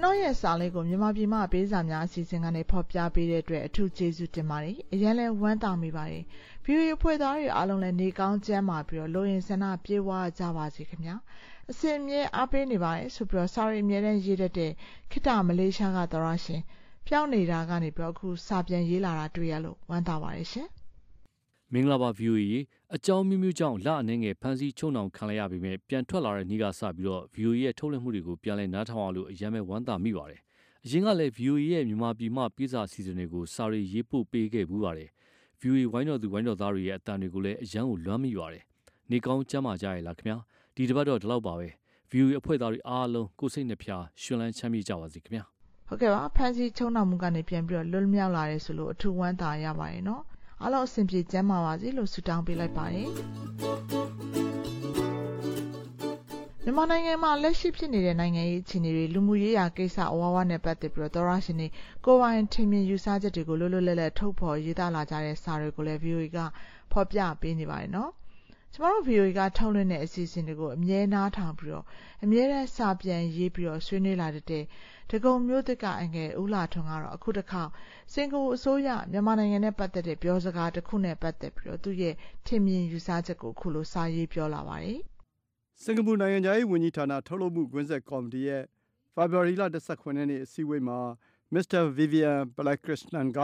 ကျွန်တော်ရဲ့စာလေးကိုမြန်မာပြည်မှာပေးစာများအစီအစဉ်ကနေဖော်ပြပေးတဲ့အတွက်အထူးကျေးဇူးတင်ပါတယ်။အရင်လဲဝမ်းသာမိပါတယ်။ VOA ဖွဲ့သားတွေအားလုံးလည်းနေကောင်းကျန်းမာပြီးတော့လိုရင်ဆန္ဒပြေဝကြပါစေခင်ဗျာ။အစင်အမြဲအားပေးနေပါတယ်ဆိုပြီးတော့စာရီအမြဲတမ်းရေးတတ်တဲ့ခိတမလေးရှားကသောရရှင်ပြောင်းနေတာကနေပြီးတော့အခုစာပြန်ရေးလာတာတွေ့ရလို့ဝမ်းသာပါတယ်ရှင်။ မင်္ဂလာပါ VOA ရေအကြောင်းမျိုးမျိုးကြောင့်လအနေငယ်ဖန်စီချုံနှောင်ခံလိုက်ရပေမဲ့ပြန်ထွက်လာတဲ့နေ့ကစပြီးတော့ VOA ရဲ့ထုတ်လွှင့်မှုတွေကိုပြန်လည်နားထောင်အောင်လို့အရင်ပဲဝမ်းသာမိပါတယ်။အရင်ကလည်း VOA ရဲ့မြန်မာပြည်မှပြည်စာစီစဉ်တွေကိုစာရီရေးပို့ပေးခဲ့ဘူးပါတယ်။ VOA ဝိုင်းတော်သူဝိုင်းတော်သားတွေရဲ့အတန်တွေကိုလည်းအရန်ကိုလွမ်းမိပါတယ်။နေကောင်းကျမ်းမာကြရလားခင်ဗျာ။ဒီတစ်ပတ်တော့ဒီလောက်ပါပဲ။ VOA အဖွဲ့သားတွေအားလုံးကိုစိတ်နှဖျားရှင်လန်းချမ်းမြေ့ကြပါစေခင်ဗျာ။ဟုတ်ကဲ့ပါဖန်စီချုံနှောင်မှုကနေပြန်ပြီးတော့လွတ်မြောက်လာတယ်ဆိုလို့အထူးဝမ်းသာရပါတယ်နော်။ အားလုံးအဆင်ပြေကျန်းမာပါစေလို့ဆုတောင်းပေးလိုက်ပါတယ်မြန်မာနိုင်ငံမှာလက်ရှိဖြစ်နေတဲ့နိုင်ငံရေးအခြေအနေတွေလူမှုရေးရာကိစ္စအဝါဝနဲ့ပတ်သက်ပြီးတော့သောရရှင်တွေကိုပိုင်ထင်မြင်ယူဆချက်တွေကိုလွတ်လွတ်လပ်လပ်ထုတ်ဖော်ရေးသားလာကြတဲ့စာတွေကိုလည်း VOA ကဖော်ပြပေးနေပါတယ်နော် ကျမတို့ VOA ကထုတ်လွှင့်တဲ့အစီအစဉ်တွေကိုအမြဲနားထောင်ပြီးတော့အမြဲတမ်းစာပြန်ရေးပြီးတော့ဆွေးနွေးလာတဲ့ဒဂုံမျိုးသစ်ကအငယ်ဦးလာထွန်းကတော့အခုတစ်ခါစင်ကာပူအစိုးရမြန်မာနိုင်ငံနဲ့ပတ်သက်တဲ့ပြောစကားတစ်ခုနဲ့ပတ်သက်ပြီးတော့သူ့ရဲ့ထင်မြင်ယူဆချက်ကိုအခုလိုစာရေးပြောလာပါတယ်။စင်ကာပူနိုင်ငံသားရေးဝန်ကြီးဌာနထုတ်လုပ်မှုကွင်းဆက်ကော်မတီရဲ့ဖေဖော်ဝါရီလ18ရက်နေ့အစည်းအဝေးမှာမစ္စတာဗီဗီယန်ပလက်ခရစ်စတန်က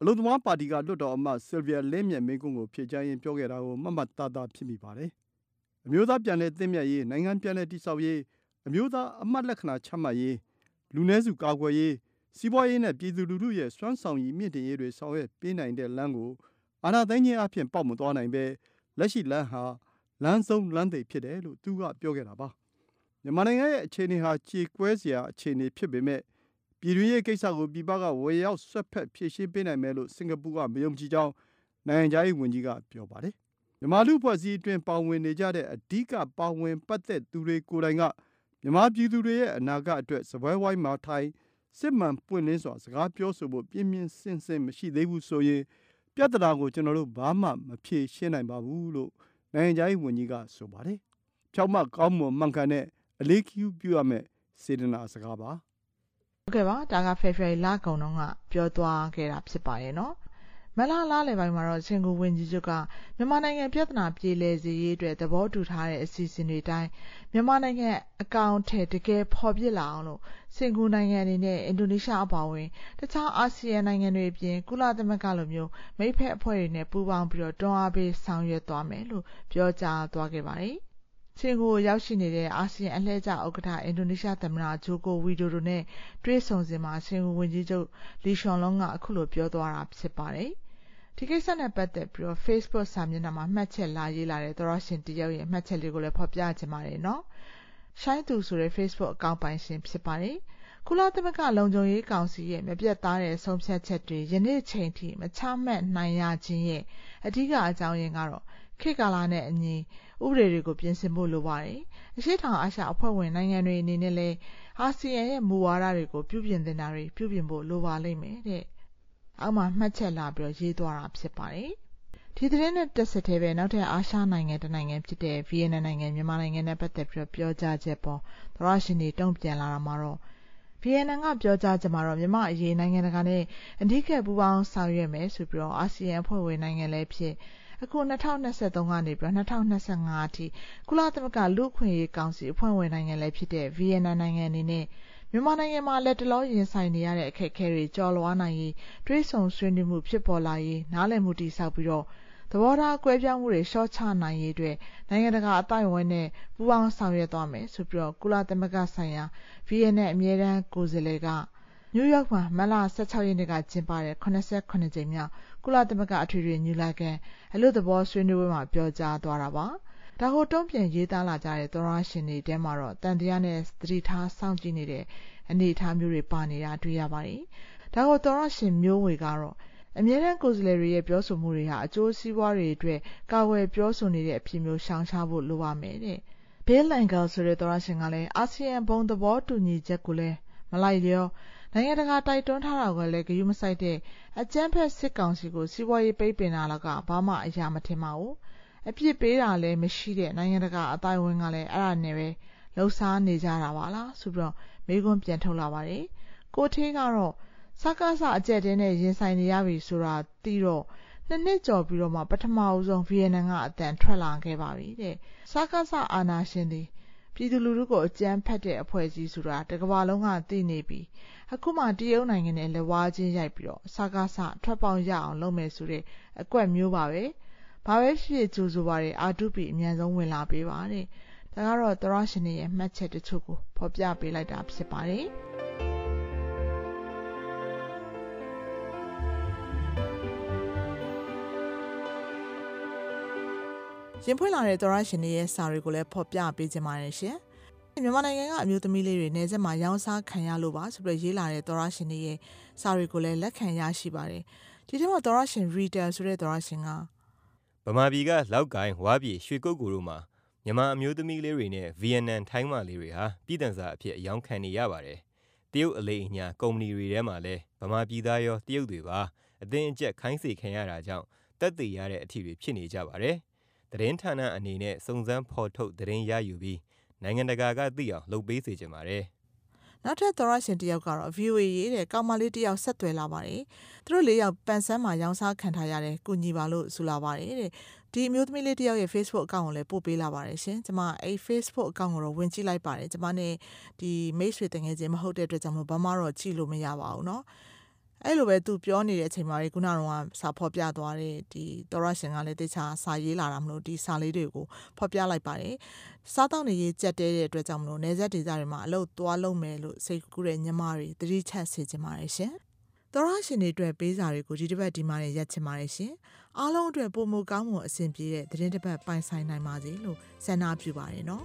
အလုံသမားပါတီက လွှတ်တော်အမတ်ဆယ်ဗီယာလင်းမြတ်မင်းကွန်းကို ဖြေကြားရင်း ပြောခဲ့တာကို မှတ်မှတ်သားသား ဖြစ်မိပါတယ်။အမျိုးသား ပြန်လည်သင့်မြတ်ရေး နိုင်ငံ ပြန်လည်တည်ဆောက်ရေး အမျိုးသား အမှတ်လက္ခဏာ ချမှတ်ရေး လူနည်းစု ကာကွယ်ရေး စီးပွားရေးနဲ့ ပြည်သူလူထုရဲ့ စွမ်းဆောင်ရည် မြင့်တင်ရေးတွေ ဆောင်ရွက်ပေးနိုင်တဲ့လမ်းကို အာဏာသိမ်းခြင်းအပြင်ပေါက်မသွားနိုင်ပဲလက်ရှိလမ်းဟာ လမ်းဆုံးလမ်းသိဖြစ်တယ်လို့ သူက ပြောခဲ့တာပါ မြန်မာနိုင်ငံရဲ့ အခြေအနေဟာ ကြေကွဲစရာ အခြေအနေ ဖြစ်ပေမဲ့ ပြည်တွင်းရေးကိစ္စကိုပြည်ပကဝေရောက်ဆွက်ဖက်ဖြည့်ရှင်းပေးနိုင်မယ်လို့စင်ကာပူကမယုံကြည်ကြောင်းနိုင်ငံခြားရေးဝန်ကြီးကပြောပါတယ်မြန်မာလူဖွဲ့စည်းအတွင်းပါဝင်နေကြတဲ့အဓိကပါဝင်ပတ်သက်သူတွေကိုယ်တိုင်ကမြန်မာပြည်သူတွေရဲ့အနာဂတ်အတွက်စားပွဲဝိုင်းမှာထိုင်စစ်မှန်ပွင့်လင်းစွာစကားပြောဆိုဖို့ပြင်းပြင်းစင်စင်မရှိသေးဘူးဆိုရင်ပြဿနာကိုကျွန်တော်တို့ဘာမှမဖြေရှင်းနိုင်ပါဘူးလို့နိုင်ငံခြားရေးဝန်ကြီးကဆိုပါတယ်။ဖြောက်မကောင်းမွန်မှန်ကန်တဲ့အလေးကျူပြုရမယ်စေတနာစကားပါ။ ဟုတ်ကဲ့ပါဒါကဖေဖော်ဝါရီလကုန်တော့ကပြောသွားခဲ့တာဖြစ်ပါရဲ့နော်။မလလားလယ်ပိုင်းမှာတော့စင်ကူဝန်ကြီးချုပ်ကမြန်မာနိုင်ငံပြဿနာပြေလည်စေရေးအတွက်သဘောတူထားတဲ့အစီအစဉ်တွေတိုင်းမြန်မာနိုင်ငံအကောင့်ထဲတကယ်ဖော်ပြလာအောင်လို့စင်ကူနိုင်ငံအနေနဲ့အင်ဒိုနီးရှားအပါအဝင်တခြားအာဆီယံနိုင်ငံတွေအပြင်ကုလသမဂ္ဂလိုမျိုးမိဖက်အဖွဲ့တွေနဲ့ပူးပေါင်းပြီးတော့တွန်းအားပေးဆောင်ရွက်သွားမယ်လို့ပြောကြားသွားခဲ့ပါတယ်။ စင်ကူကိုရောက်ရှိနေတဲ့အာဆီယံအလှည့်ကျဥက္ကဋ္ဌအင်ဒိုနီးရှားသမ္မတဂျိုကိုဝီဒိုဒိုနဲ့တွေ့ဆုံစဉ်မှာစင်ကူဝန်ကြီးချုပ်လီရှွန်လုံးကအခုလိုပြောသွားတာဖြစ်ပါတယ်။ဒီကိစ္စနဲ့ပတ်သက်ပြီးတော့ Facebook စာမျက်နှာမှာမှတ်ချက်လာရေးလာတဲ့သောရရှင်တယောက်ရဲ့မှတ်ချက်လေးကိုလည်းဖော်ပြချင်ပါတယ်နော်။ရှိုင်းသူဆိုတဲ့ Facebook အကောင့်ပိုင်ရှင်ဖြစ်ပါတယ်။ကုလသမဂ္ဂလုံခြုံရေးကောင်စီရဲ့မပြတ်သားတဲ့ဆုံးဖြတ်ချက်တွေယနေ့ချိန်ထိမချမှတ်နိုင်ရခြင်းရဲ့အဓိကအကြောင်းရင်းကတော့ ခေတ်ကာလနဲ့အညီဥပဒေတွေကိုပြင်ဆင်ဖို့လိုပါတယ်။အရှေ့တောင်အာရှအဖွဲ့ဝင်နိုင်ငံတွေအနေနဲ့လည်းအာဆီယံရဲ့မူဝါဒတွေကိုပြုပြင်သင့်တာတွေပြုပြင်ဖို့လိုပါလိမ့်မယ်တဲ့အောက်မှာမှတ်ချက်လာပြီးတော့ရေးသွားတာဖြစ်ပါတယ်။ဒီသတင်းနဲ့တက်ဆက်သေးပဲနောက်ထပ်အာရှနိုင်ငံတနိုင်ငံဖြစ်တဲ့ဗီယက်နမ်နိုင်ငံမြန်မာနိုင်ငံနဲ့ပတ်သက်ပြီးတော့ပြောကြားချက်ပေါ်သရရှင်တွေတုံ့ပြန်လာတာမှာတော့ဗီယက်နမ်ကပြောကြားချက်မှာတော့မြန်မာအရေးနိုင်ငံတကာနဲ့အဓိကပူးပေါင်းဆောင်ရွက်မယ်ဆိုပြီးတော့အာဆီယံအဖွဲ့ဝင်နိုင်ငံလည်းဖြစ် အခု2023ကနေပြီးတော့2025အထိကုလသမဂ္ဂလူ့အခွင့်အရေးကောင်စီအဖွဲ့ဝင်နိုင်ငံလည်းဖြစ်တဲ့ဗီယက်နမ်နိုင်ငံအနေနဲ့မြန်မာနိုင်ငံမှာလတ်တလောရင်ဆိုင်နေရတဲ့အခက်အခဲတွေကျော်လွှားနိုင်ရေးတွေးဆုံဆွေးနွေးမှုဖြစ်ပေါ်လာရေးနားလည်မှုတည်ဆောက်ပြီးတော့သဘောထားကွဲပြားမှုတွေလျှော့ချနိုင်ရေးအတွက်နိုင်ငံတကာအသိုက်အဝန်းနဲ့ပူးပေါင်းဆောင်ရွက်သွားမယ်ဆိုပြီးတော့ကုလသမဂ္ဂဆိုင်ရာ VN အမြဲတမ်းကိုယ်စားလှယ်ကနယူးယောက်မှာမတ်လ16ရက်နေ့ကကျင်းပတဲ့89ကြိမ်မြောက် ကုလသမဂ္ဂအထွေထွေညီလာခံအလို့သဘောဆွေးနွေးပွဲမှာပြောကြားသွားတာပါဒါကိုတုံ့ပြန်ရေးသားလာကြတဲ့သောရရှင်တွေတဲမှာတော့တန်တရားနဲ့သတိထားစောင့်ကြည့်နေတဲ့အနေအထားမျိုးတွေပါနေတာတွေ့ရပါတယ်။ဒါကိုသောရရှင်မျိုးဝေကတော့အမြဲတမ်းကိုယ်စားလှယ်တွေရဲ့ပြောဆိုမှုတွေဟာအကျိုးစီးပွားတွေအတွက်ကာဝယ်ပြောဆိုနေတဲ့အဖြစ်မျိုးရှောင်ရှားဖို့လိုပါမယ်တဲ့။ Bill Engel ဆိုတဲ့သောရရှင်ကလည်းအာဆီယံဘုံသဘောတူညီချက်ကိုလည်းမလိုက်လျော နိုင်ငံတကာတိုက်တွန်းထားတာကိုလည်းဂရုမစိုက်တဲ့အကြမ်းဖက်စစ်ကောင်စီကိုစီးပွားရေးပိတ်ပင်တာလောက်ကဘာမှအရာမထင်ပါဘူး။အပြစ်ပေးတာလည်းမရှိတဲ့နိုင်ငံတကာအတိုင်းဝန်းကလည်းအဲ့ဒါနဲ့ပဲလှုပ်ရှားနေကြတာပါလားဆိုပြီးတော့မေးခွန်းပြန်ထုတ်လာပါတယ်။ကိုထေးကတော့စကားစအကျက်တင်းနဲ့ရင်ဆိုင်နေရပြီဆိုတာသိတော့နှစ်နှစ်ကျော်ပြီးတော့မှပထမအဆုံးဗီယက်နမ်ကအတန်ထွက်လာခဲ့ပါပြီတဲ့။စကားစအာနာရှင်သည် ပြည်သူလူထုကိုအကြမ်းဖက်တဲ့အဖွဲ့အစည်းဆိုတာတကမ္ဘာလုံးကသိနေပြီအခုမှတရုတ်နိုင်ငံနဲ့လက်ဝါးချင်းရိုက်ပြီးတော့စကားစထွက်ပေါက်ရအောင်လုပ်မယ်ဆိုတဲ့အကွက်မျိုးပါပဲဘာပဲဖြစ်ကြိုးဆိုပါရအာတုပီအမြန်ဆုံးဝင်လာပေးပါတဲ့ဒါကတော့သရရှင်ရဲ့မှတ်ချက်တချို့ကိုဖော်ပြပေးလိုက်တာဖြစ်ပါတယ် ရင်ဖွင့်လာတဲ့သောရရှင်တွေရဲ့စာတွေကိုလည်းဖော်ပြပေးခြင်းပါတယ်ရှင်။မြန်မာနိုင်ငံကအမျိုးသမီးလေးတွေနေဆက်မှာရောင်းစားခံရလို့ပါဆိုပြီးရေးလာတဲ့သောရရှင်တွေရဲ့စာတွေကိုလည်းလက်ခံရရှိပါတယ်။ဒီထဲမှာသောရရှင် reader ဆိုတဲ့သောရရှင်ကဗမာပြည်ကလောက်ကိုင်းဝါပြည်ရွှေကုတ်ကူတို့မှာမြန်မာအမျိုးသမီးလေးတွေနဲ့ဗီယက်နမ်ထိုင်းမလေးတွေဟာပြည်တန်စာအဖြစ်အယောင်းခံနေရပါတယ်။တရုတ်အလေးအညာကုမ္ပဏီတွေထဲမှာလည်းဗမာပြည်သားရောတရုတ်တွေပါအသင်းအကျက်ခိုင်းစေခံရတာကြောင့်တက်သေးရတဲ့အထီတွေဖြစ်နေကြပါတယ်။ သတင်းဌာနအနေနဲ့စုံစမ်းဖော်ထုတ်သတင်းရယူပြီးနိုင်ငံတကာကသိအောင်လုပ်ပေးစေချင်ပါတယ်။နောက်ထပ်သောရရှင်တယောက်ကတော့ VOA ရေးတဲ့ကောင်မလေးတယောက်ဆက်သွယ်လာပါတယ်။သူတို့လေးယောက်ပန်ဆန်းမှာရောင်းစားခံထားရတယ်။ကုညီပါလို့ဆိုလာပါတယ်တဲ့။ဒီအမျိုးသမီးလေးတယောက်ရဲ့ Facebook အကောင့်ကိုလည်းပို့ပေးလာပါတယ်ရှင်။ကျွန်မအဲ့ Facebook အကောင့်ကိုတော့ဝင်ကြည့်လိုက်ပါတယ်။ကျွန်မနဲ့ဒီမိတ်ဆွေတငယ်ချင်းမဟုတ်တဲ့အတွက်ကြောင့်မလို့ဘာမှတော့ကြည့်လို့မရပါဘူးเนาะ။ အဲ့လိုပဲသူပြောနေတဲ့အချိန်မှာခုနကတော့စာဖော်ပြသွားတဲ့ဒီသောရရှင်ကလည်းတခြားစာရေးလာတာမလို့ဒီစာလေးတွေကိုဖော်ပြလိုက်ပါတယ်စားတောက်နေရေးကြက်တဲတဲ့အတွက်ကြောင့်မလို့နေဆက်ဒေသတွေမှာအလုပ်သွားလုပ်မယ်လို့စိတ်ကူးတဲ့ညမတွေသတိချက်စေချင်ပါတယ်ရှင်သောရရှင်တွေအတွက်ပေးစာတွေကိုဒီတစ်ပတ်ဒီမှာနဲ့ရက်ချင်ပါတယ်ရှင်အားလုံးအတွက်ပုံမကောင်းမှုအဆင်ပြေတဲ့သတင်းတစ်ပတ်ပိုင်ဆိုင်နိုင်ပါစေလို့ဆန္ဒပြုပါတယ်နော်